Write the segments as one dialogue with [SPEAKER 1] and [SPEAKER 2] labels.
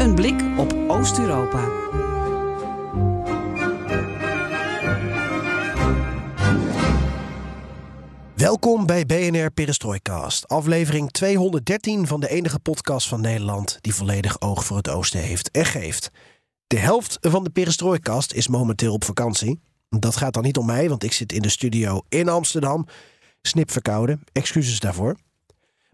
[SPEAKER 1] Een blik op Oost-Europa.
[SPEAKER 2] Welkom bij BNR Perestroikast, aflevering 213 van de enige podcast van Nederland die volledig oog voor het oosten heeft en geeft. De helft van de Perestroikast is momenteel op vakantie. Dat gaat dan niet om mij, want ik zit in de studio in Amsterdam. Snip verkouden, excuses daarvoor.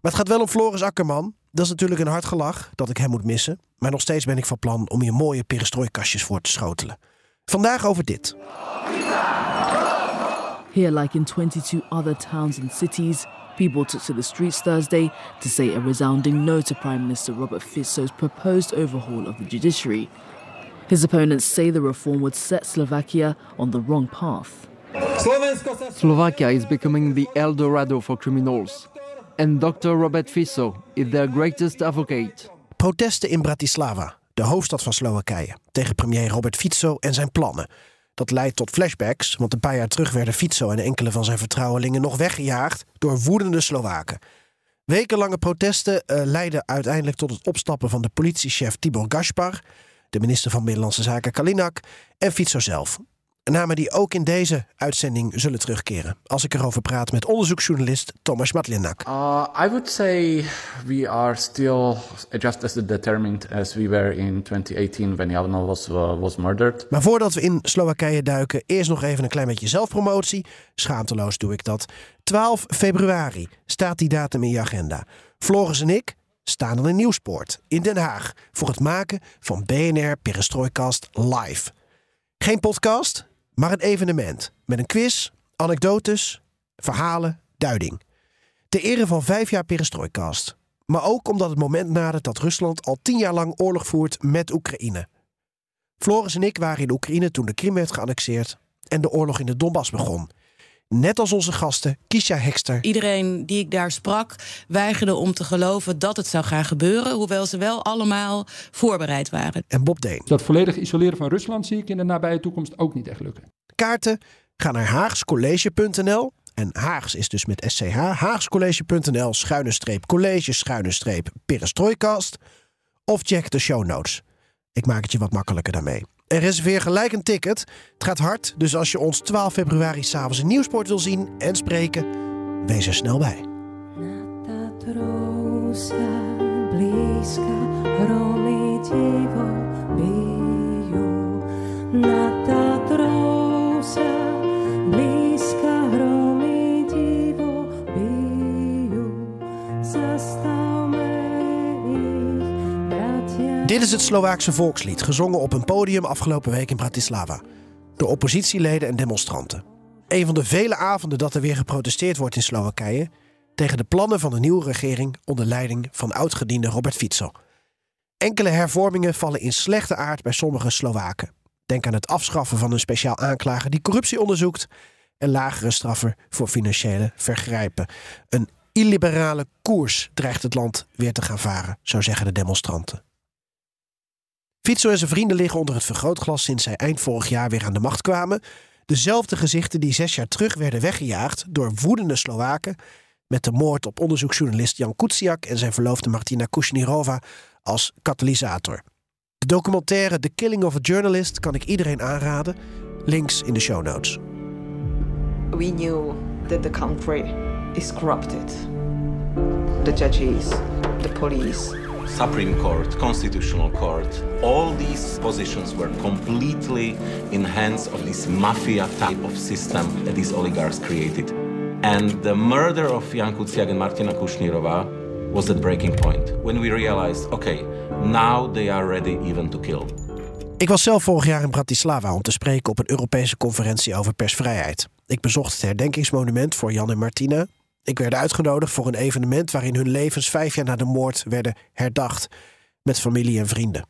[SPEAKER 2] Maar het gaat wel om Floris Akkerman. Dat is natuurlijk een hard gelach dat ik hem moet missen. Maar nog steeds ben ik van plan om je mooie perestrooikastjes voor te schotelen. Vandaag over dit.
[SPEAKER 3] Here, like in 22 other towns and cities, people took to the streets Thursday to say a resounding no to Prime Minister Robert Fico's proposed overhaul of the judiciary. His opponents say the reform would set Slovakia on the wrong path.
[SPEAKER 4] Slovakia is becoming the El Dorado for criminals. And Dr. Robert Fico is their greatest advocate.
[SPEAKER 2] Protesten in Bratislava, de hoofdstad van Slowakije, tegen premier Robert Fico en zijn plannen. Dat leidt tot flashbacks, want een paar jaar terug werden Fico en enkele van zijn vertrouwelingen nog weggejaagd door woedende Slowaken. Wekenlange protesten uh, leidden uiteindelijk tot het opstappen van de politiechef Tibor Gaspar, de minister van Binnenlandse Zaken Kalinak en Fico zelf. Namen die ook in deze uitzending zullen terugkeren. Als ik erover praat met onderzoeksjournalist Thomas Matlinak.
[SPEAKER 5] Uh, I would say we are still just as determined as we were in 2018 when Javno was, uh, was murdered.
[SPEAKER 2] Maar voordat we in Slowakije duiken, eerst nog even een klein beetje zelfpromotie. Schaamteloos doe ik dat. 12 februari staat die datum in je agenda. Floris en ik staan dan in Nieuwspoort in Den Haag voor het maken van BNR Perestroikast live. Geen podcast, maar een evenement met een quiz, anekdotes, verhalen, duiding. Ter ere van vijf jaar perestrooikast. Maar ook omdat het moment nadert dat Rusland al tien jaar lang oorlog voert met Oekraïne. Floris en ik waren in Oekraïne toen de Krim werd geannexeerd en de oorlog in de Donbass begon. Net als onze gasten, Kisha Hekster.
[SPEAKER 6] Iedereen die ik daar sprak weigerde om te geloven dat het zou gaan gebeuren. Hoewel ze wel allemaal voorbereid waren.
[SPEAKER 2] En Bob Deen.
[SPEAKER 7] Dat volledig isoleren van Rusland zie ik in de nabije toekomst ook niet echt lukken.
[SPEAKER 2] Kaarten ga naar haagscollege.nl. En Haags is dus met SCH. Haagscollege.nl schuine streep college schuine streep perestrooikast. Of check de show notes. Ik maak het je wat makkelijker daarmee. En reserveer gelijk een ticket. Het gaat hard, dus als je ons 12 februari s'avonds in Nieuwsport wil zien en spreken, wees er snel bij. Dit is het Slovaakse volkslied, gezongen op een podium afgelopen week in Bratislava. Door oppositieleden en demonstranten. Een van de vele avonden dat er weer geprotesteerd wordt in Slowakije tegen de plannen van de nieuwe regering onder leiding van oudgediende Robert Fico. Enkele hervormingen vallen in slechte aard bij sommige Slowaken. Denk aan het afschaffen van een speciaal aanklager die corruptie onderzoekt en lagere straffen voor financiële vergrijpen. Een illiberale koers dreigt het land weer te gaan varen, zo zeggen de demonstranten. Fico en zijn vrienden liggen onder het vergrootglas sinds zij eind vorig jaar weer aan de macht kwamen. Dezelfde gezichten die zes jaar terug werden weggejaagd door woedende Slowaken. Met de moord op onderzoeksjournalist Jan Kuciak en zijn verloofde Martina Kushnirova als katalysator. De documentaire The Killing of a Journalist kan ik iedereen aanraden. Links in de show notes.
[SPEAKER 8] We knew that the country is corrupted. The judges, the police,
[SPEAKER 9] Supreme Court, Constitutional Court, all these positions were completely in hands of this mafia type of system that these oligarchs created. And the murder of Jan Kuciak and Martina Kushnirova was that breaking point when we realized, okay, now they are ready even to kill.
[SPEAKER 2] Ik was zelf vorig jaar in Bratislava om te spreken op een Europese conferentie over persvrijheid. Ik bezocht het herdenkingsmonument voor Jan en Martina ik werd uitgenodigd voor een evenement waarin hun levens vijf jaar na de moord werden herdacht met familie en vrienden.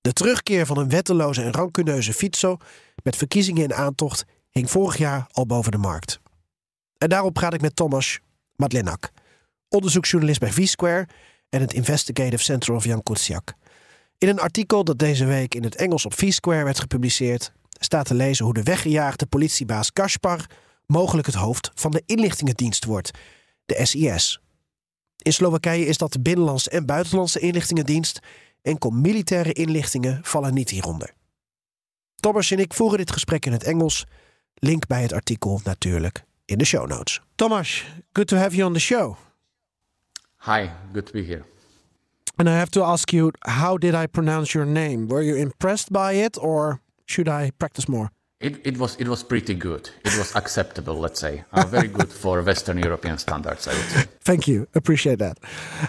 [SPEAKER 2] De terugkeer van een wetteloze en rancuneuze Fico met verkiezingen in aantocht hing vorig jaar al boven de markt. En daarop praat ik met Thomas Madlenak, onderzoeksjournalist bij V-Square en het Investigative Center of Jan Kuciak. In een artikel dat deze week in het Engels op V-Square werd gepubliceerd, staat te lezen hoe de weggejaagde politiebaas Kaspar mogelijk het hoofd van de inlichtingendienst wordt, de SIS. In Slowakije is dat de binnenlandse en buitenlandse inlichtingendienst. Enkel militaire inlichtingen vallen niet hieronder. Thomas en ik voeren dit gesprek in het Engels. Link bij het artikel natuurlijk in de show notes. Thomas, good to have you on the show.
[SPEAKER 5] Hi, good to be here.
[SPEAKER 2] And I have to ask you, how did I pronounce your name? Were you impressed by it or should I practice more?
[SPEAKER 5] It, it was it was pretty good. It was acceptable, let's say. Uh, very good for Western European standards, I would say.
[SPEAKER 2] Thank you. Appreciate that.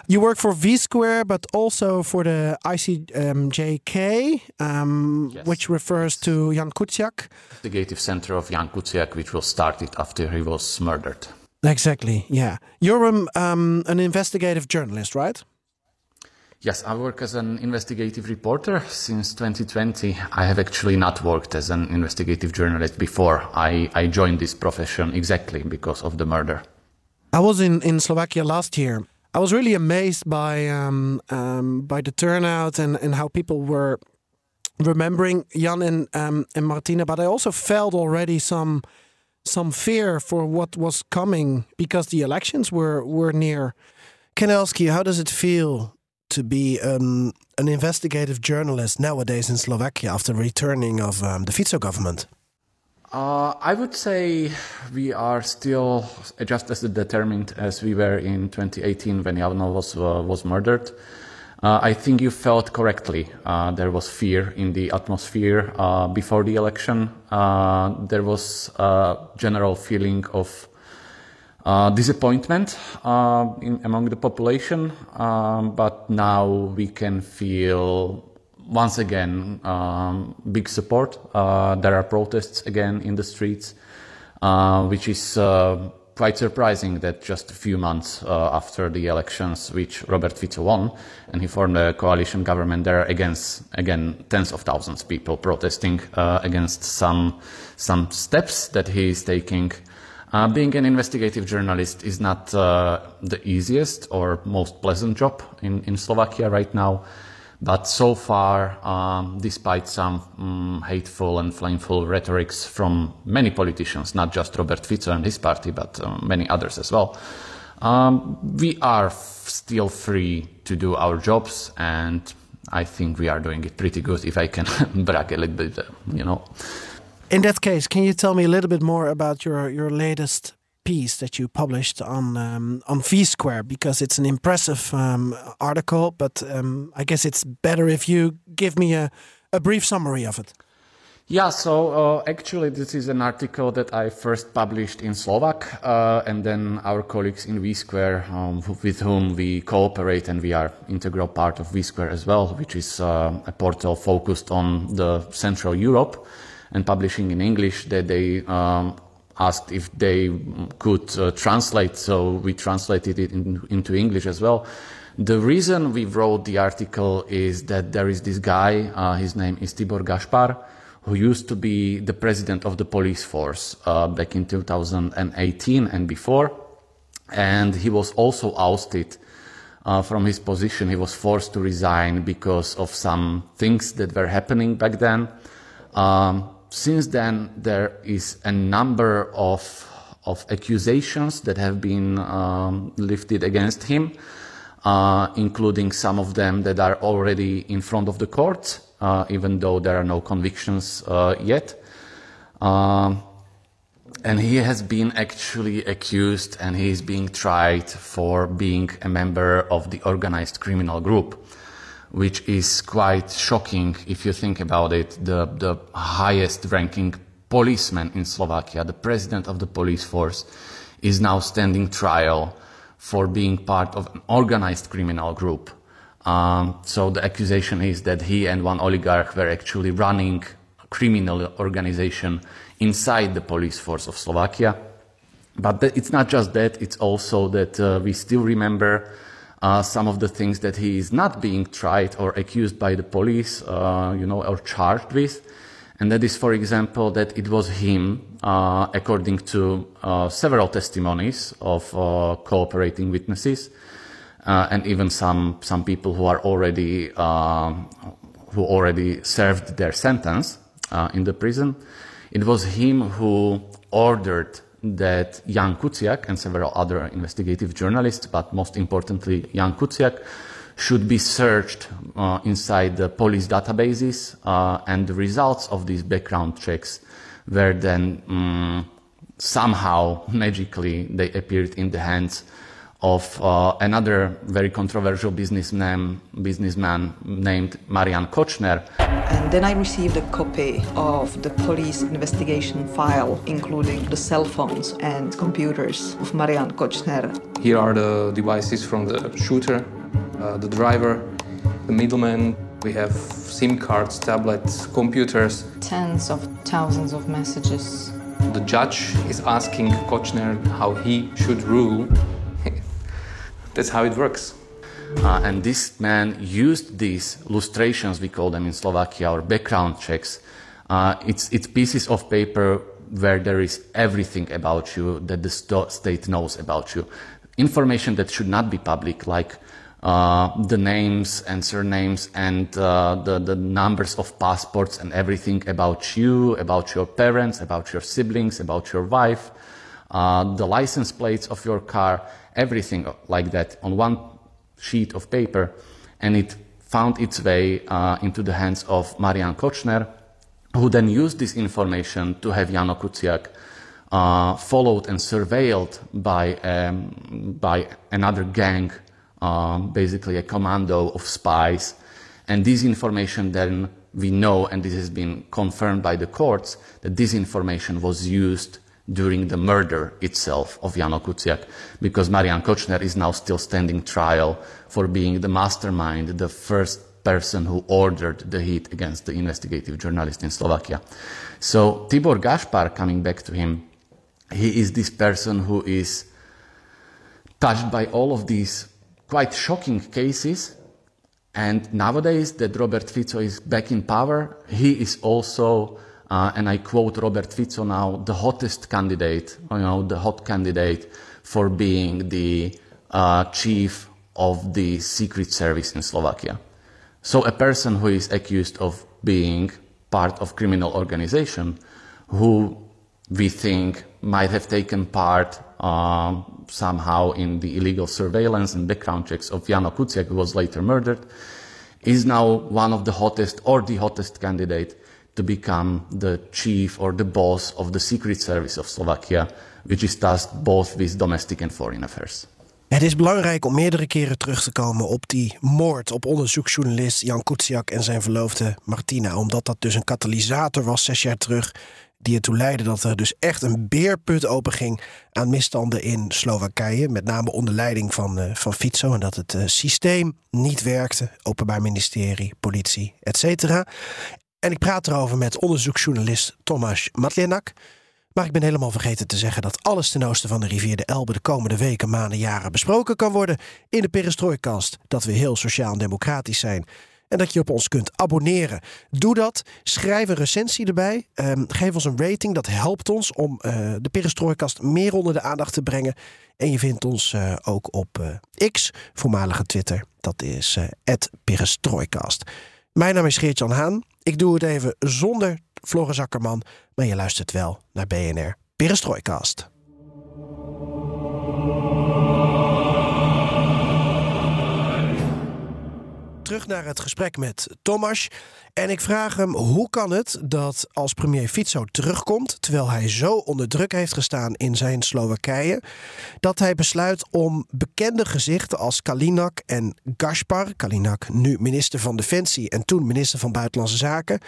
[SPEAKER 2] You work for V Square, but also for the ICJK, um,
[SPEAKER 5] Yes.
[SPEAKER 2] which refers to Jan Kuciak.
[SPEAKER 5] Investigative Center of Jan Kuciak, which was started after he was murdered.
[SPEAKER 2] Exactly. Yeah. You're um, um, an investigative journalist, right?
[SPEAKER 5] Yes, I work as an investigative reporter since 2020. I have actually not worked as an investigative journalist before. I, I joined this profession exactly because of the murder.
[SPEAKER 2] I was in, in Slovakia last year. I was really amazed by um, um, by the turnout and, and how people were remembering Jan and um, and Martina. But I also felt already some some fear for what was coming because the elections were were near. Can I ask you, how does it feel to be um, an investigative journalist nowadays in Slovakia after returning of um, the Fico government?
[SPEAKER 5] Uh, I would say we are still just as determined as we were in 2018 when Jano was uh, was murdered. Uh, I think you felt correctly. Uh, there was fear in the atmosphere uh, before the election. Uh, there was a general feeling of uh, disappointment uh, in, among the population, um, but now we can feel once again um, big support. Uh, there are protests again in the streets, uh, which is uh, quite surprising that just a few months uh, after the elections, which Robert Fico won, and he formed a coalition government, there are against, again tens of thousands of people protesting against some some steps that he is taking. Uh, being an investigative journalist is not uh, the easiest or most pleasant job in, in Slovakia right now. But so far, um, despite some um, hateful and flameful rhetorics from many politicians, not just Robert Fico and his party, but um, many others as well, um, we are f- still free to do our jobs, and I think we are doing it pretty good. If I can brag a little bit, uh, you know.
[SPEAKER 2] In that case, can you tell me a little bit more about your, your latest piece that you published on um, on V Square? Because it's an impressive um, article, but um, I guess it's better if you give me a, a brief summary of it.
[SPEAKER 5] Yeah, so uh, actually, this is an article that I first published in Slovak, uh, and then our colleagues in V Square, um, with whom we cooperate, and we are integral part of V Square as well, which is uh, a portal focused on the Central Europe and publishing in English. That they um, asked if they could uh, translate, so we translated it in, into English as well. The reason we wrote the article is that there is this guy, uh, his name is Tibor Gaspar, who used to be the president of the police force uh, back in 2018 and before. And he was also ousted uh, from his position. He was forced to resign because of some things that were happening back then. Um, since then, there is a number of of accusations that have been um, lifted against him, uh, including some of them that are already in front of the courts, uh, even though there are no convictions uh, yet. Um, and he has been actually accused and he is being tried for being a member of the organized criminal group, which is quite shocking if you think about it. The, the highest ranking policeman in Slovakia, the president of the police force, is now standing trial for being part of an organized criminal group. Um, so the accusation is that he and one oligarch were actually running a criminal organization inside the police force of Slovakia. But it's not just that, it's also that uh, we still remember uh, some of the things that he is not being tried or accused by the police, uh, you know, or charged with. And that is, for example, that it was him, uh, according to uh, several testimonies of uh, cooperating witnesses, uh, and even some some people who are already who already served their sentence in the prison. It was him who ordered that Jan Kuciak and several other investigative journalists, but most importantly Jan Kuciak, should be searched uh, inside the police databases, uh, and the results of these background checks were then um, somehow magically they appeared in the hands of uh, another very controversial businessman, businessman named Marian Kočner.
[SPEAKER 8] And then I received a copy of the police investigation file, including the cell phones and computers of Marian Kočner.
[SPEAKER 10] Here are the devices from the shooter, uh, the driver, the middleman. We have SIM cards, tablets, computers.
[SPEAKER 8] Tens of thousands of messages.
[SPEAKER 10] The judge is asking Kočner how he should rule that's how it works.
[SPEAKER 5] Uh, and this man used these lustrations, we call them in Slovakia, or background checks. Uh, it's, it's pieces of paper where there is everything about you that the st state knows about you. Information that should not be public, like uh, the names and surnames and uh, the, the numbers of passports and everything about you, about your parents, about your siblings, about your wife, uh, the license plates of your car, everything like that on one sheet of paper, and it found its way uh, into the hands of Marian Kočner, who then used this information to have Jano Kuciak uh, followed and surveilled by, um, by another gang, um, basically a commando of spies. And this information then we know, and this has been confirmed by the courts, that this information was used during the murder itself of Jano Kuciak, because Marian Kočner is now still standing trial for being the mastermind, the first person who ordered the hit against the investigative journalist in Slovakia. So Tibor Gašpar, coming back to him, he is this person who is touched by all of these quite shocking cases. And nowadays that Robert Fico is back in power, he is also uh, and I quote Robert Fico now, the hottest candidate, you know, the hot candidate for being the uh, chief of the secret service in Slovakia. So a person who is accused of being part of criminal organization, who we think might have taken part uh, somehow in the illegal surveillance and background checks of Jano Kuciak, who was later murdered, is now one of the hottest or the hottest candidate to become the chief or the boss of the Secret Service of Slovakia, which is tasked both with domestic and foreign affairs.
[SPEAKER 2] Het is belangrijk om meerdere keren terug te komen op die moord op onderzoeksjournalist Jan Kuciak en zijn verloofde Martina. Omdat dat dus een katalysator was zes jaar terug. Die ertoe leidde dat er dus echt een beerput openging aan misstanden in Slowakije. Met name onder leiding van, uh, van Fico. En dat het uh, systeem niet werkte. Openbaar ministerie, politie, et cetera. En ik praat erover met onderzoeksjournalist Tomasz Matlenak. Maar ik ben helemaal vergeten te zeggen dat alles ten oosten van de rivier de Elbe de komende weken, maanden, jaren besproken kan worden in de Perestrooikast. Dat we heel sociaal en democratisch zijn. En dat je op ons kunt abonneren. Doe dat. Schrijf een recensie erbij. Ehm, geef ons een rating. Dat helpt ons om uh, de Perestrooikast meer onder de aandacht te brengen. En je vindt ons uh, ook op uh, X, voormalige Twitter. Dat is @perestrooikast. Mijn naam is Geert-Jan Haan. Ik doe het even zonder Floris Akkerman, maar je luistert wel naar BNR Perestrooikast. Terug naar het gesprek met Thomas. En ik vraag hem hoe kan het dat als premier Fico terugkomt, terwijl hij zo onder druk heeft gestaan in zijn Slowakije, dat hij besluit om bekende gezichten als Kalinak en Gaspar, Kalinak nu minister van Defensie en toen minister van Buitenlandse Zaken,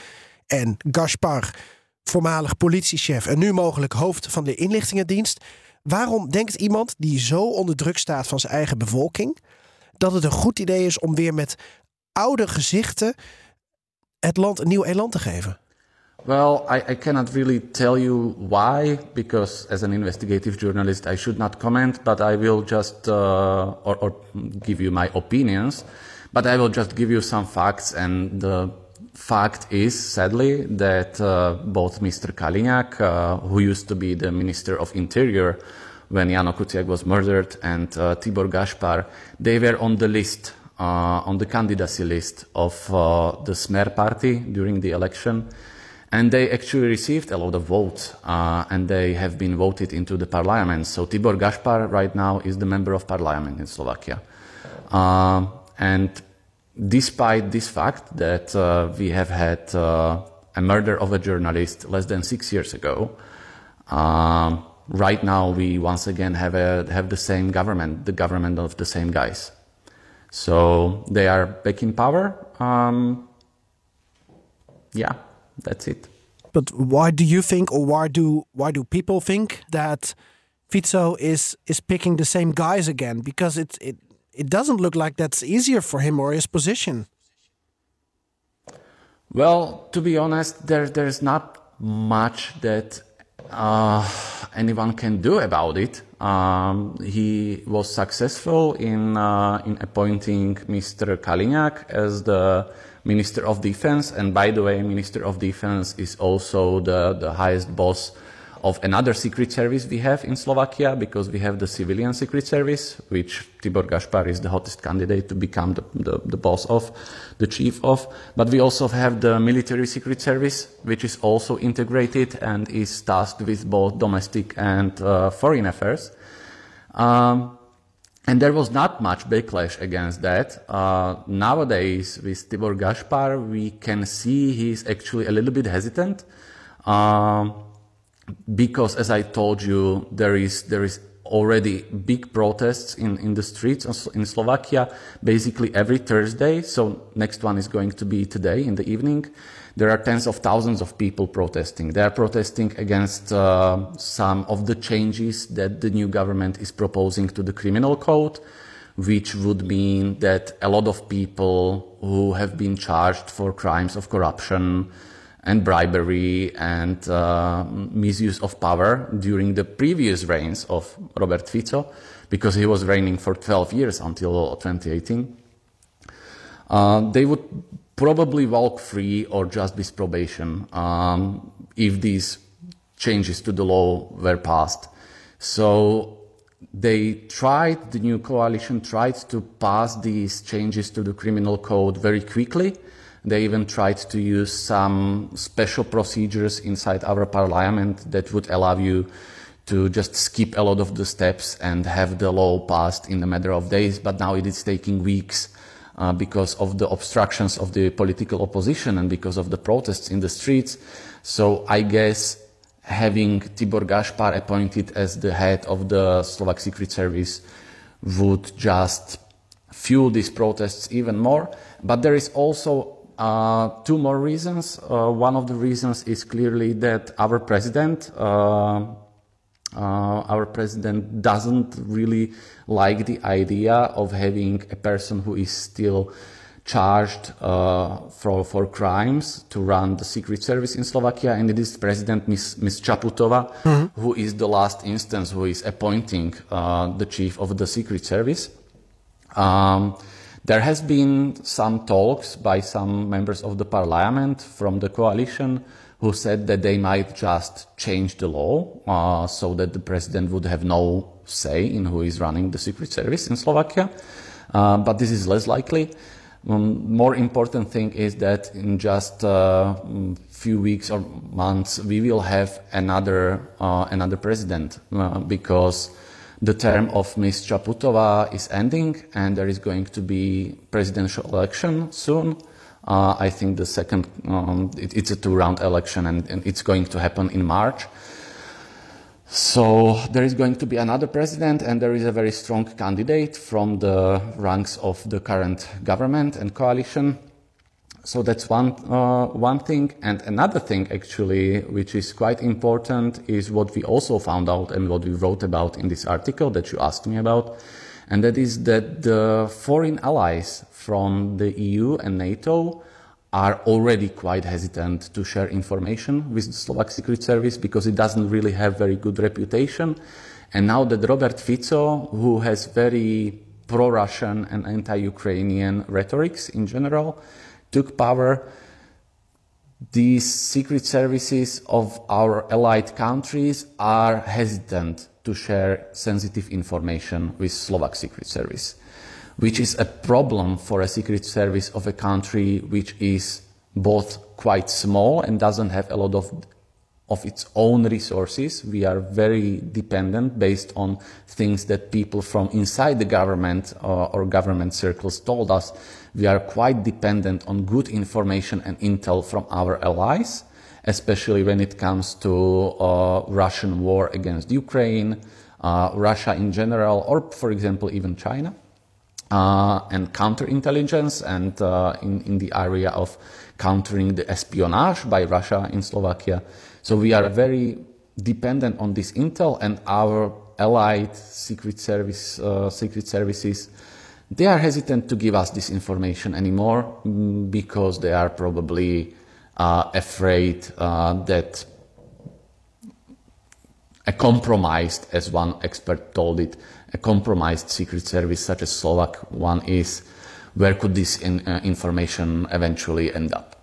[SPEAKER 2] en Gaspar, voormalig politiechef en nu mogelijk hoofd van de inlichtingendienst. Waarom denkt iemand die zo onder druk staat van zijn eigen bevolking dat het een goed idee is om weer met oude gezichten het land een nieuw elan te geven?
[SPEAKER 5] Well, I, I, cannot really tell you why, because as an investigative journalist, I should not comment, but I will just, uh, or, or, give you my opinions, but I will just give you some facts. And the fact is, sadly, that uh, both Mr. Kaliňák, uh, who used to be the Minister of Interior when Jano was murdered, and uh, Tibor Gaspar, they were on the list, on the candidacy list of uh, the Smer party during the election and they actually received a lot of votes, uh, and they have been voted into the parliament. So Tibor Gaspar right now is the member of parliament in Slovakia. Uh, and despite this fact that uh, we have had uh, a murder of a journalist less than six years ago, uh, right now we once again have, a, have the same government, the government of the same guys. So they are back in power. Um, yeah. That's it.
[SPEAKER 2] But why do you think, or why do why do people think that Fico is is picking the same guys again? Because it it it doesn't look like that's easier for him or his position.
[SPEAKER 5] Well, to be honest, there there's not much that uh, anyone can do about it. Um, he was successful in uh, in appointing Mr. Kaliňák as the Minister of Defense. And by the way, Minister of Defense is also the, the highest boss of another secret service we have in Slovakia because we have the civilian secret service, which Tibor Gaspar is the hottest candidate to become the, the, the, boss of, the chief of. But we also have the military secret service, which is also integrated and is tasked with both domestic and uh, foreign affairs. Um, and there was not much backlash against that. Uh, nowadays, with Tibor Gaspar, we can see he's actually a little bit hesitant. Um, because, as I told you, there is, there is already big protests in, in the streets in Slovakia, basically every Thursday. So next one is going to be today in the evening there are tens of thousands of people protesting. They are protesting against uh, some of the changes that the new government is proposing to the criminal code, which would mean that a lot of people who have been charged for crimes of corruption and bribery and uh, misuse of power during the previous reigns of Robert Fico, because he was reigning for 12 years until 2018, uh, they would probably walk free or just with probation um, if these changes to the law were passed. So they tried, the new coalition tried to pass these changes to the criminal code very quickly. They even tried to use some special procedures inside our parliament that would allow you to just skip a lot of the steps and have the law passed in a matter of days. But now it is taking weeks uh, because of the obstructions of the political opposition and because of the protests in the streets. So I guess having Tibor Gaspar appointed as the head of the Slovak Secret Service would just fuel these protests even more. But there is also uh, two more reasons. Uh, one of the reasons is clearly that our president, uh, uh, our president doesn't really like the idea of having a person who is still charged uh, for, for crimes to run the secret service in Slovakia, and it is President Ms. Ms. Čaputová, mm-hmm. who is the last instance who is appointing uh, the chief of the secret service. Um, there has been some talks by some members of the parliament from the coalition who said that they might just change the law uh, so that the president would have no say in who is running the secret service in Slovakia. Uh, but this is less likely. Um, more important thing is that in just a uh, few weeks or months we will have another uh, another president uh, because the term of Ms. Čaputová is ending and there is going to be presidential election soon. Uh, I think the second, um, it, it's a two-round election and, and, it's going to happen in March. So there is going to be another president and there is a very strong candidate from the ranks of the current government and coalition. So that's one, uh, one thing. And another thing actually, which is quite important is what we also found out and what we wrote about in this article that you asked me about. And that is that the foreign allies from the EU and NATO are already quite hesitant to share information with the Slovak Secret Service because it doesn't really have very good reputation. And now that Robert Fico, who has very pro-Russian and anti-Ukrainian rhetorics in general, took power, these secret services of our allied countries are hesitant to share sensitive information with Slovak Secret Service, which is a problem for a secret service of a country which is both quite small and doesn't have a lot of of its own resources. We are very dependent based on things that people from inside the government uh, or government circles told us. We are quite dependent on good information and intel from our allies, especially when it comes to uh, Russian war against Ukraine, uh, Russia in general, or for example, even China. Uh, and counterintelligence and uh, in, in the area of countering the espionage by Russia in Slovakia. So we are very dependent on this intel and our allied secret service, uh, secret services. They are hesitant to give us this information anymore mm, because they are probably uh, afraid uh, that a compromised, as one expert told it, a compromised secret service such as Slovak one is, where could this in, uh, information eventually end up?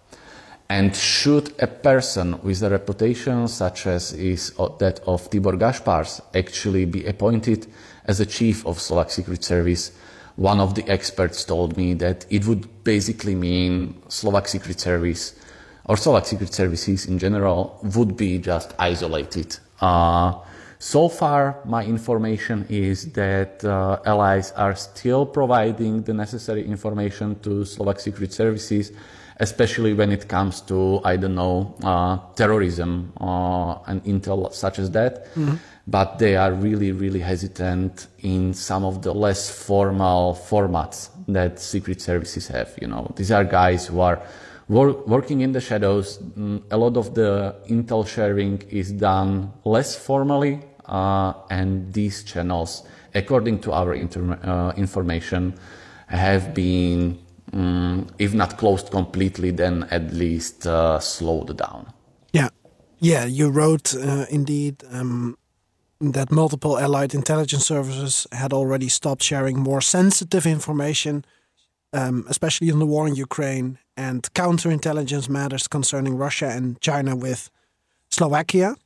[SPEAKER 5] And should a person with a reputation such as is that of Tibor Gašpars actually be appointed as a chief of Slovak Secret Service, one of the experts told me that it would basically mean Slovak Secret Service or Slovak Secret Services in general would be just isolated. Uh, so far, my information is that uh, allies are still providing the necessary information to Slovak Secret Services especially when it comes to, I don't know, uh, terrorism uh, and intel such as that. Mm-hmm. But they are really, really hesitant in some of the less formal formats that secret services have. You know, these are guys who are wor- working in the shadows. Mm, a lot of the intel sharing is done less formally, uh, and these channels, according to our inter- uh, information, have been um, if not closed completely, then at least uh, slowed down.
[SPEAKER 2] Yeah, yeah. You wrote uh, indeed um, that multiple allied intelligence services had already stopped sharing more sensitive information, um, especially on the war in Ukraine and counterintelligence matters concerning Russia and China with Slovakia.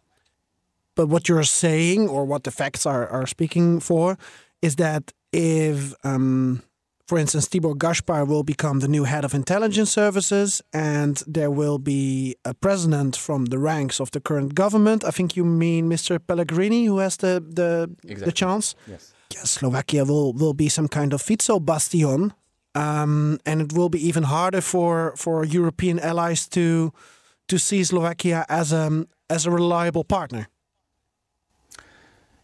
[SPEAKER 2] But what you're saying, or what the facts are, are speaking for, is that if um, for instance, Tibor Gaspar will become the new head of intelligence services, and there will be a president from the ranks of the current government. I think you mean Mr. Pellegrini, who has the the, exactly. the chance.
[SPEAKER 5] Yes.
[SPEAKER 2] yes. Slovakia will will be some kind of Fico bastion, um, and it will be even harder for for European allies to to see Slovakia as a as a reliable partner.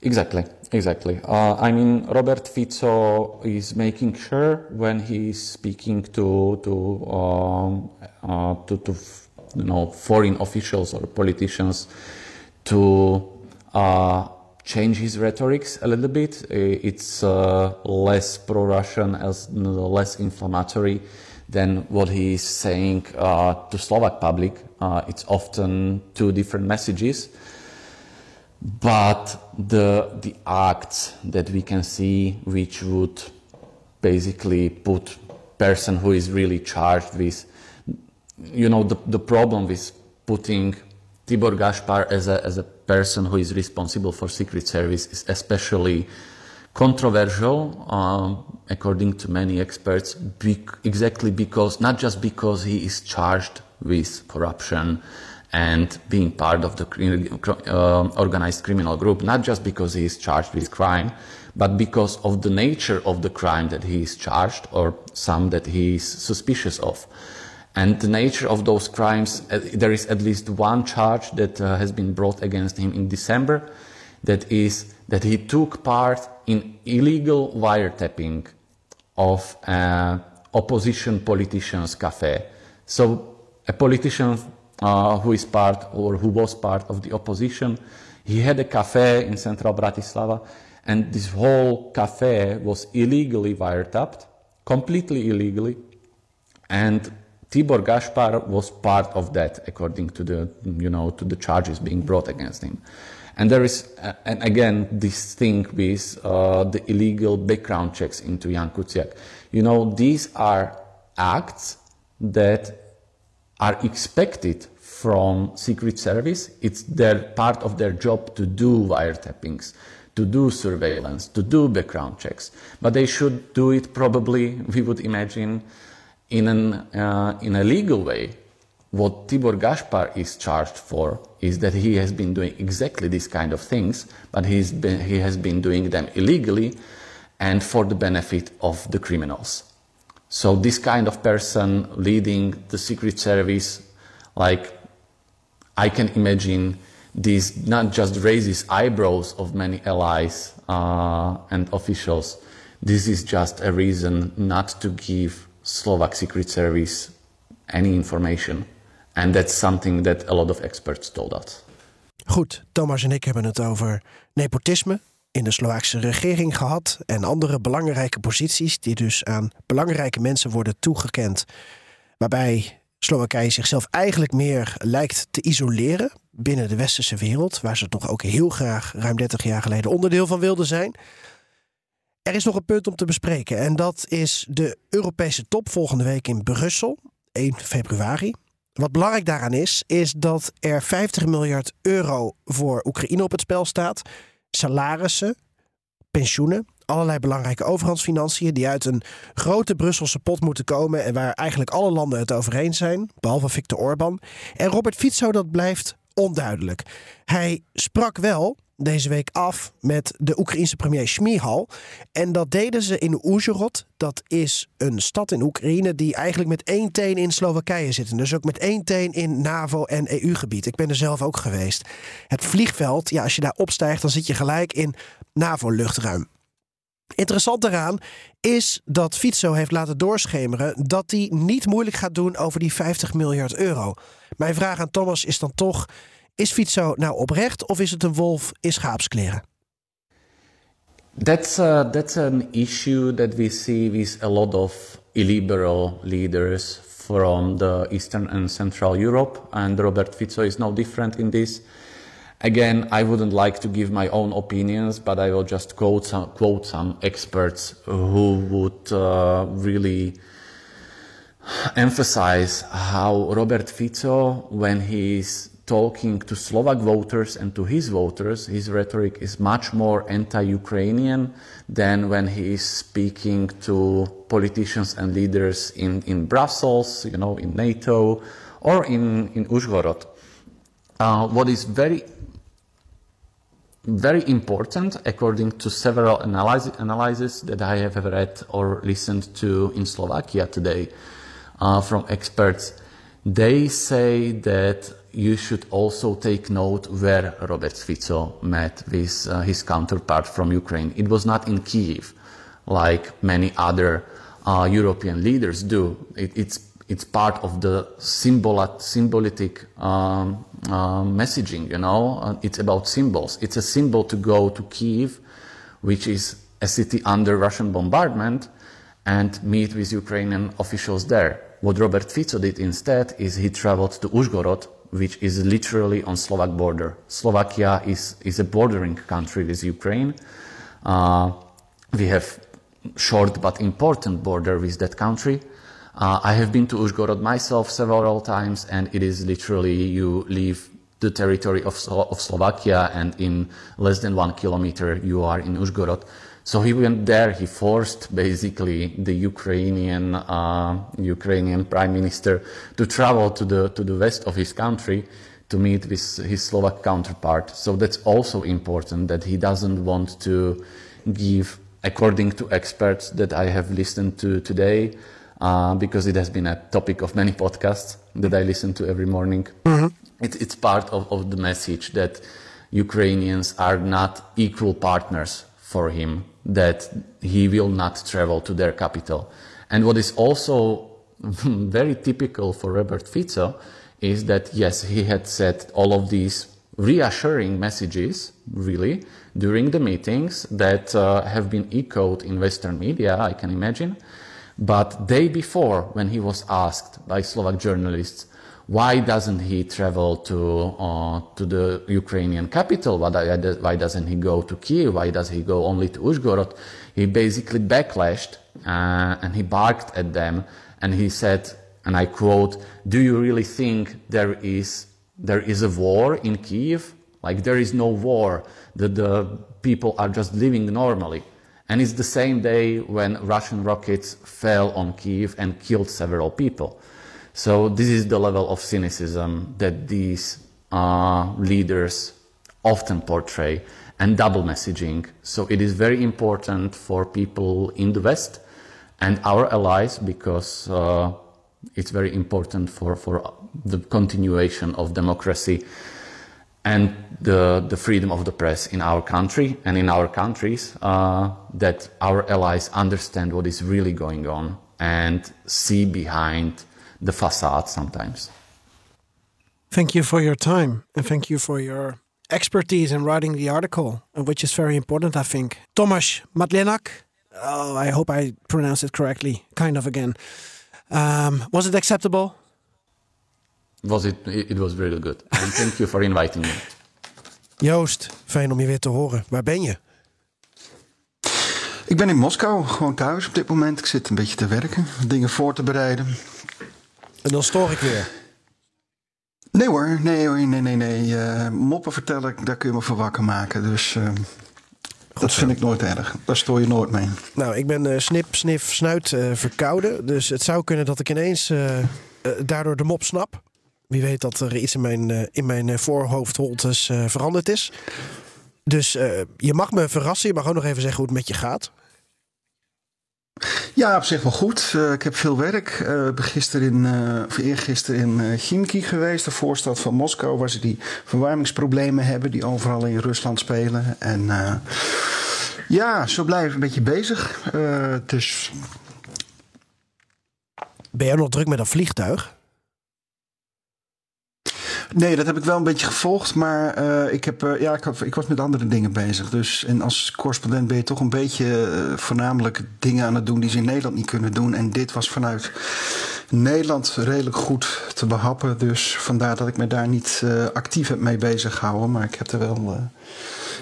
[SPEAKER 5] Exactly, exactly. Uh, I mean, Robert Fico is making sure when he's speaking to to um, uh, to, to you know foreign officials or politicians to uh, change his rhetorics a little bit. It's uh, less pro-Russian, as less inflammatory than what he is saying uh, to Slovak public. Uh, it's often two different messages but the the acts that we can see which would basically put person who is really charged with you know the, the problem with putting Tibor Gaspar as a, as a person who is responsible for secret service is especially controversial um, according to many experts exactly because not just because he is charged with corruption and being part of the uh, organized criminal group, not just because he is charged with crime, but because of the nature of the crime that he is charged or some that he is suspicious of. And the nature of those crimes, uh, there is at least one charge that uh, has been brought against him in December, that is that he took part in illegal wiretapping of uh, opposition politicians' cafe. So a politician uh, who is part or who was part of the opposition. He had a cafe in central Bratislava, and this whole cafe was illegally wiretapped, completely illegally. And Tibor Gaspar was part of that, according to the, you know, to the charges being brought against him. And there is, uh, and again, this thing with uh, the illegal background checks into Jan Kuciak. You know, these are acts that are expected from Secret Service. It's their part of their job to do wiretappings, to do surveillance, to do background checks. But they should do it probably, we would imagine, in, an, uh, in a legal way. What Tibor Gaspar is charged for is that he has been doing exactly these kind of things, but he's been, he has been doing them illegally and for the benefit of the criminals. So this kind of person leading the Secret Service, like I can imagine this not just raises eyebrows of many allies uh, and officials. This is just a reason not to give Slovak Secret Service any information. And that's something that a lot of experts told us.
[SPEAKER 2] Goed, Thomas en ik hebben het over nepotisme in de Slovaakse regering gehad en andere belangrijke posities die dus aan belangrijke mensen worden toegekend. Waarbij Slowakije zichzelf eigenlijk meer lijkt te isoleren binnen de westerse wereld, waar ze toch ook heel graag ruim 30 jaar geleden onderdeel van wilden zijn. Er is nog een punt om te bespreken en dat is de Europese top volgende week in Brussel, 1 februari. Wat belangrijk daaraan is, is dat er 50 miljard euro voor Oekraïne op het spel staat. Salarissen, pensioenen, allerlei belangrijke overheidsfinanciën die uit een grote Brusselse pot moeten komen en waar eigenlijk alle landen het over eens zijn, behalve Viktor Orban. En Robert Fico, dat blijft onduidelijk. Hij sprak wel deze week af met de Oekraïense premier Smihal. En dat deden ze in Uzhhorod. Dat is een stad in Oekraïne die eigenlijk met één teen in Slowakije zit. En dus ook met één teen in NAVO- en EU-gebied. Ik ben er zelf ook geweest. Het vliegveld, ja, als je daar opstijgt, dan zit je gelijk in NAVO-luchtruim. Interessant daaraan is dat Fico heeft laten doorschemeren dat hij niet moeilijk gaat doen over die 50 miljard euro. Mijn vraag aan Thomas is dan toch: is Fico nou oprecht of is het een wolf in schaapskleren?
[SPEAKER 5] That's uh, that's an issue that we see with a lot of illiberal leaders from the Eastern and Central Europe, and Robert Fico is no different in this. Again, I wouldn't like to give my own opinions, but I will just quote some, quote some experts who would uh, really emphasize how Robert Fico, when he's talking to Slovak voters and to his voters, his rhetoric is much more anti-Ukrainian than when he is speaking to politicians and leaders in, in Brussels, you know, in NATO, or in, in Uzhhorod. Uh, what is very very important, according to several analyses that I have read or listened to in Slovakia today uh, from experts. They say that you should also take note where Robert Fico met with uh, his counterpart from Ukraine. It was not in Kiev, like many other uh, European leaders do. It, it's it's part of the symbol, symbolic um, uh, messaging, you know. Uh, it's about symbols. It's a symbol to go to Kiev, which is a city under Russian bombardment, and meet with Ukrainian officials there. What Robert Fico did instead is he traveled to Uzhgorod, which is literally on Slovak border. Slovakia is, is a bordering country with Ukraine. Uh, we have short but important border with that country. Uh, I have been to Uzhgorod myself several times, and it is literally you leave the territory of, of Slovakia, and in less than one kilometer you are in Uzhgorod. So he went there. He forced basically the Ukrainian uh, Ukrainian prime minister to travel to the to the west of his country to meet with his Slovak counterpart. So that's also important that he doesn't want to give, according to experts that I have listened to today, uh, because it has been a topic of many podcasts that I listen to every morning. Mm-hmm. It, it's part of, of the message that Ukrainians are not equal partners for him, that he will not travel to their capital. And what is also very typical for Robert Fico is that, yes, he had said all of these reassuring messages, really, during the meetings that uh, have been echoed in Western media, I can imagine. But day before, when he was asked by Slovak journalists, why doesn't he travel to uh, to the Ukrainian capital? Why, doesn't he go to Kiev? Why does he go only to Uzhgorod? He basically backlashed uh, and he barked at them and he said, and I quote, "Do you really think there is there is a war in Kiev? Like there is no war. That the people are just living normally." And it's the same day when Russian rockets fell on Kiev and killed several people. So this is the level of cynicism that these uh, leaders often portray and double messaging. So it is very important for people in the West and our allies because uh, it's very important for, for the continuation of democracy and the, the freedom of the press in our country and in our countries uh, that our allies understand what is really going on and see behind the facade sometimes.
[SPEAKER 2] Thank you for your time and thank you for your expertise in writing the article, which is very important, I think. Tomas Madlenak, oh, I hope I pronounced it correctly, kind of again. Um, was it acceptable?
[SPEAKER 5] Was it, it was really good. And thank you for inviting me.
[SPEAKER 2] Joost, fijn om je weer te horen. Waar ben je?
[SPEAKER 11] Ik ben in Moskou, gewoon thuis op dit moment. Ik zit een beetje te werken, dingen voor te bereiden.
[SPEAKER 2] En dan stoor ik weer.
[SPEAKER 11] Nee hoor, nee hoor, nee, nee, nee. Uh, moppen vertellen, daar kun je me voor wakker maken. Dus uh, dat vind ik nooit erg. Daar stoor je nooit mee.
[SPEAKER 2] Nou, ik ben uh, snip, snif, snuit verkouden. Dus het zou kunnen dat ik ineens daardoor de mop snap. Wie weet dat er iets in mijn, in mijn voorhoofdholtes veranderd is. Dus je mag me verrassen. Je mag ook nog even zeggen hoe het met je gaat.
[SPEAKER 11] Ja, op zich wel goed. Uh, ik heb veel werk. Uh, ik ben gisteren in, uh, of eergisteren in Chimki geweest, de voorstad van Moskou, waar ze die verwarmingsproblemen hebben die overal in Rusland spelen. En ja, zo blijven een beetje bezig. dus.
[SPEAKER 2] Ben jij nog druk met een vliegtuig?
[SPEAKER 11] Nee, dat heb ik wel een beetje gevolgd. Maar uh, ik, heb, uh, ja, ik, ik, was met andere dingen bezig. Dus, en als correspondent ben je toch een beetje uh, voornamelijk dingen aan het doen die ze in Nederland niet kunnen doen. En dit was vanuit Nederland redelijk goed te behappen. Dus vandaar dat ik me daar niet actief heb mee bezig gehouden. Maar ik heb, er wel,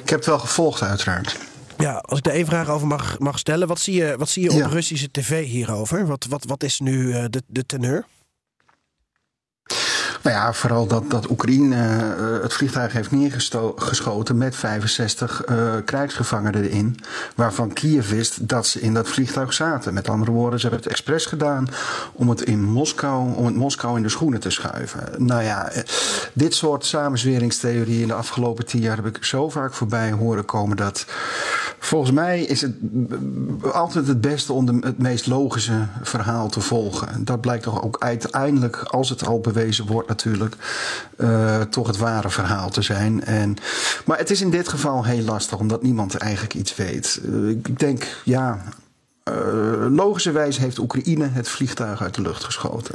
[SPEAKER 11] ik heb het wel gevolgd, uiteraard.
[SPEAKER 2] Ja, als ik er één vraag over mag, mag stellen. Wat zie je, wat zie je op ja. Russische tv hierover? Wat, wat, wat is nu de, de teneur?
[SPEAKER 11] Nou ja, vooral dat, dat Oekraïne uh, het vliegtuig heeft neergeschoten met 65 uh, krijgsgevangenen erin. Waarvan Kiev wist dat ze in dat vliegtuig zaten. Met andere woorden, ze hebben het expres gedaan om het in Moskou, om het Moskou in de schoenen te schuiven. Nou ja, dit soort samenzweringstheorieën in de afgelopen tien jaar heb ik zo vaak voorbij horen komen dat volgens mij is het altijd het beste om het meest logische verhaal te volgen. Dat blijkt toch ook uiteindelijk, als het al bewezen wordt natuurlijk uh, toch het ware verhaal te zijn. En, maar het is in dit geval heel lastig, omdat niemand eigenlijk iets weet. Uh, ik denk, ja, uh, logischerwijs heeft Oekraïne het vliegtuig uit de lucht geschoten.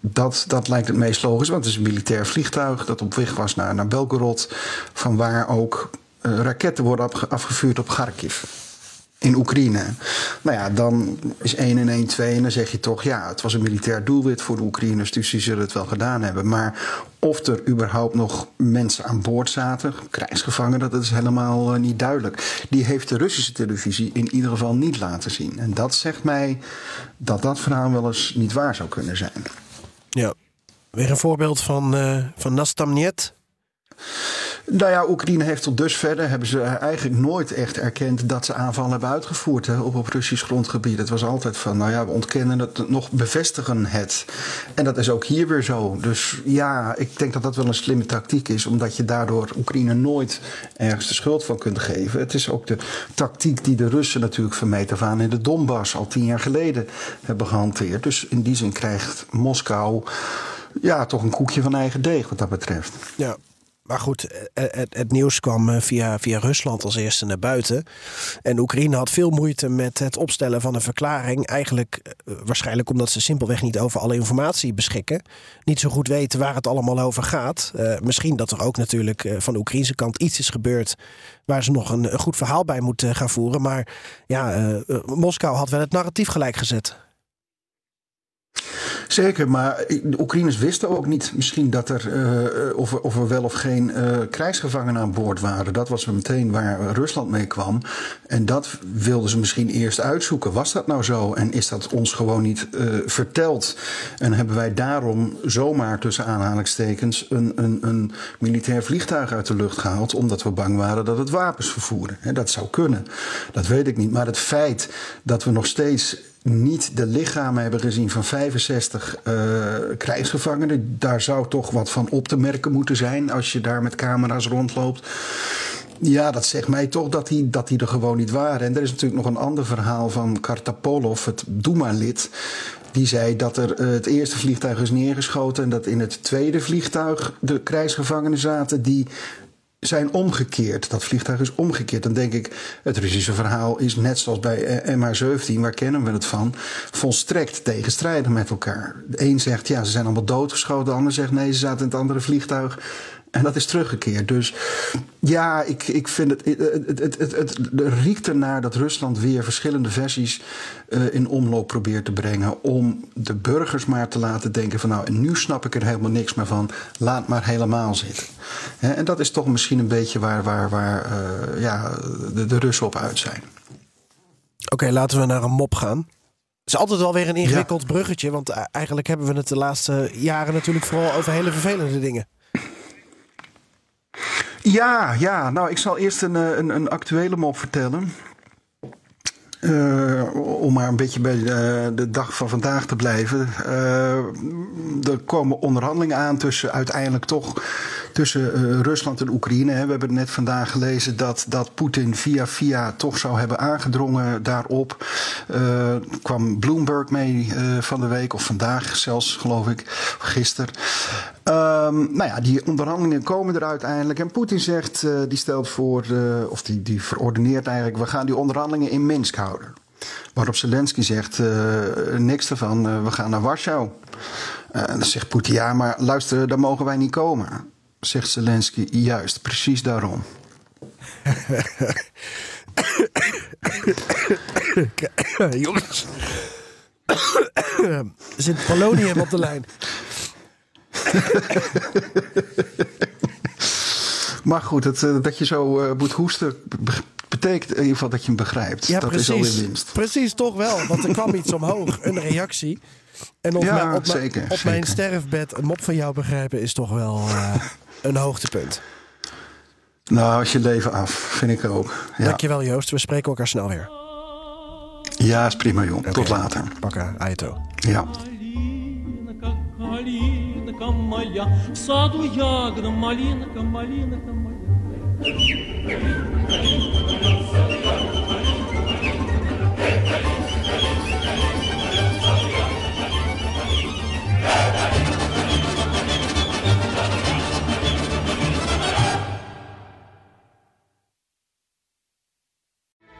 [SPEAKER 11] Dat, dat lijkt het meest logisch, want het is een militair vliegtuig dat op weg was naar, naar Belgorod, van waar ook raketten worden afgevuurd op Kharkiv in Oekraïne. Nou ja, dan is 1 en 1 2 en dan zeg je toch... ja, het was een militair doelwit voor de Oekraïners... dus die zullen het wel gedaan hebben. Maar of er überhaupt nog mensen aan boord zaten, krijgsgevangenen... dat is helemaal uh, niet duidelijk. Die heeft de Russische televisie in ieder geval niet laten zien. En dat zegt mij dat dat verhaal wel eens niet waar zou kunnen zijn.
[SPEAKER 2] Ja, weer een voorbeeld van, uh, van Nastamniet...
[SPEAKER 11] Nou ja, Oekraïne heeft tot dusver hebben ze eigenlijk nooit echt erkend dat ze aanvallen hebben uitgevoerd op, op Russisch grondgebied. Het was altijd van, nou ja, we ontkennen het, nog bevestigen het. En dat is ook hier weer zo. Dus ja, ik denk dat dat wel een slimme tactiek is, omdat je daardoor Oekraïne nooit ergens de schuld van kunt geven. Het is ook de tactiek die de Russen natuurlijk van meet af aan in de Donbass al tien jaar geleden hebben gehanteerd. Dus in die zin krijgt Moskou ja, toch een koekje van eigen deeg wat dat betreft.
[SPEAKER 2] Ja, maar goed, eh, eh, het, het, nieuws kwam eh, via, via Rusland als eerste naar buiten. En Oekraïne had veel moeite met het opstellen van een verklaring. Eigenlijk waarschijnlijk omdat ze simpelweg niet over alle informatie beschikken. Niet zo goed weten waar het allemaal over gaat. Misschien dat er ook natuurlijk van de Oekraïnse kant iets is gebeurd. waar ze nog een, een goed verhaal bij moeten gaan voeren. Maar ja, Moskou had wel het narratief gelijk gezet.
[SPEAKER 11] Zeker, maar de Oekraïners wisten ook niet misschien dat er, uh, of, of er wel of geen uh, krijgsgevangenen aan boord waren. Dat was meteen waar Rusland mee kwam. En dat wilden ze misschien eerst uitzoeken. Was dat nou zo? En is dat ons gewoon niet uh, verteld? En hebben wij daarom zomaar tussen aanhalingstekens een, een, een militair vliegtuig uit de lucht gehaald, omdat we bang waren dat het wapens vervoerde? dat zou kunnen. Dat weet ik niet. Maar het feit dat we nog steeds niet de lichamen hebben gezien van 65 uh, krijgsgevangenen. Daar zou toch wat van op te merken moeten zijn als je daar met camera's rondloopt. Ja, dat zegt mij toch dat die, dat die er gewoon niet waren. En er is natuurlijk nog een ander verhaal van Kartapolov, het Duma-lid. Die zei dat er uh, het eerste vliegtuig is neergeschoten en dat in het tweede vliegtuig de krijgsgevangenen zaten die zijn omgekeerd. Dat vliegtuig is omgekeerd. Dan denk ik, het Russische verhaal is net zoals bij eh, MH17, waar kennen we het van, volstrekt tegenstrijdig met elkaar. De een zegt, ja, ze zijn allemaal doodgeschoten. De ander zegt, nee, ze zaten in het andere vliegtuig. En dat is teruggekeerd. Dus ja, ik, ik vind het. Het, het, het, het, riekt ernaar dat Rusland weer verschillende versies uh, in omloop probeert te brengen. Om de burgers maar te laten denken: van nou, en nu snap ik er helemaal niks meer van. Laat maar helemaal zitten. He, en dat is toch misschien een beetje waar, waar, waar uh, ja, de, de Russen op uit zijn.
[SPEAKER 2] Oké, okay, laten we naar een mop gaan. Het is altijd wel weer een ingewikkeld ja. bruggetje. Want eigenlijk hebben we het de laatste jaren natuurlijk vooral over hele vervelende dingen.
[SPEAKER 11] Ja, ja. Nou, ik zal eerst een, een, een actuele mop vertellen. Uh, om maar een beetje bij de, de, dag van vandaag te blijven. Er komen onderhandelingen aan tussen uiteindelijk toch tussen uh, Rusland en Oekraïne. We hebben net vandaag gelezen dat, dat Poetin via via toch zou hebben aangedrongen daarop. Uh, kwam Bloomberg mee uh, van de week, of vandaag zelfs, geloof ik, gisteren. Um, nou ja, die onderhandelingen komen er uiteindelijk. En Poetin zegt, die stelt voor, of die, die verordeneert eigenlijk, we gaan die onderhandelingen in Minsk houden. Waarop Zelensky zegt, niks ervan, we gaan naar Warschau. Dan zegt Poetin, ja, maar luister, daar mogen wij niet komen zegt Zelensky. Juist, precies daarom.
[SPEAKER 2] Jongens. er zit polonium op de lijn.
[SPEAKER 11] maar goed, dat, eh, dat je zo uh, moet hoesten betekent in ieder geval dat je hem begrijpt.
[SPEAKER 2] Ja,
[SPEAKER 11] dat
[SPEAKER 2] precies.
[SPEAKER 11] is alweer winst.
[SPEAKER 2] Precies, toch wel. Want er kwam iets omhoog, een reactie. En op,
[SPEAKER 11] ja,
[SPEAKER 2] mijn, op,
[SPEAKER 11] zeker,
[SPEAKER 2] mijn, op
[SPEAKER 11] zeker.
[SPEAKER 2] mijn sterfbed een mop van jou begrijpen is toch wel uh, een hoogtepunt.
[SPEAKER 11] Nou, als je leven af, vind ik ook. Ja.
[SPEAKER 2] Dankjewel Joost, we spreken elkaar snel weer.
[SPEAKER 11] Ja, is prima joh.
[SPEAKER 2] Okay.
[SPEAKER 11] Tot later.
[SPEAKER 2] Pakka, Aito.
[SPEAKER 11] Ja.
[SPEAKER 12] малинка моя, в саду ягода, малинка, малинка моя.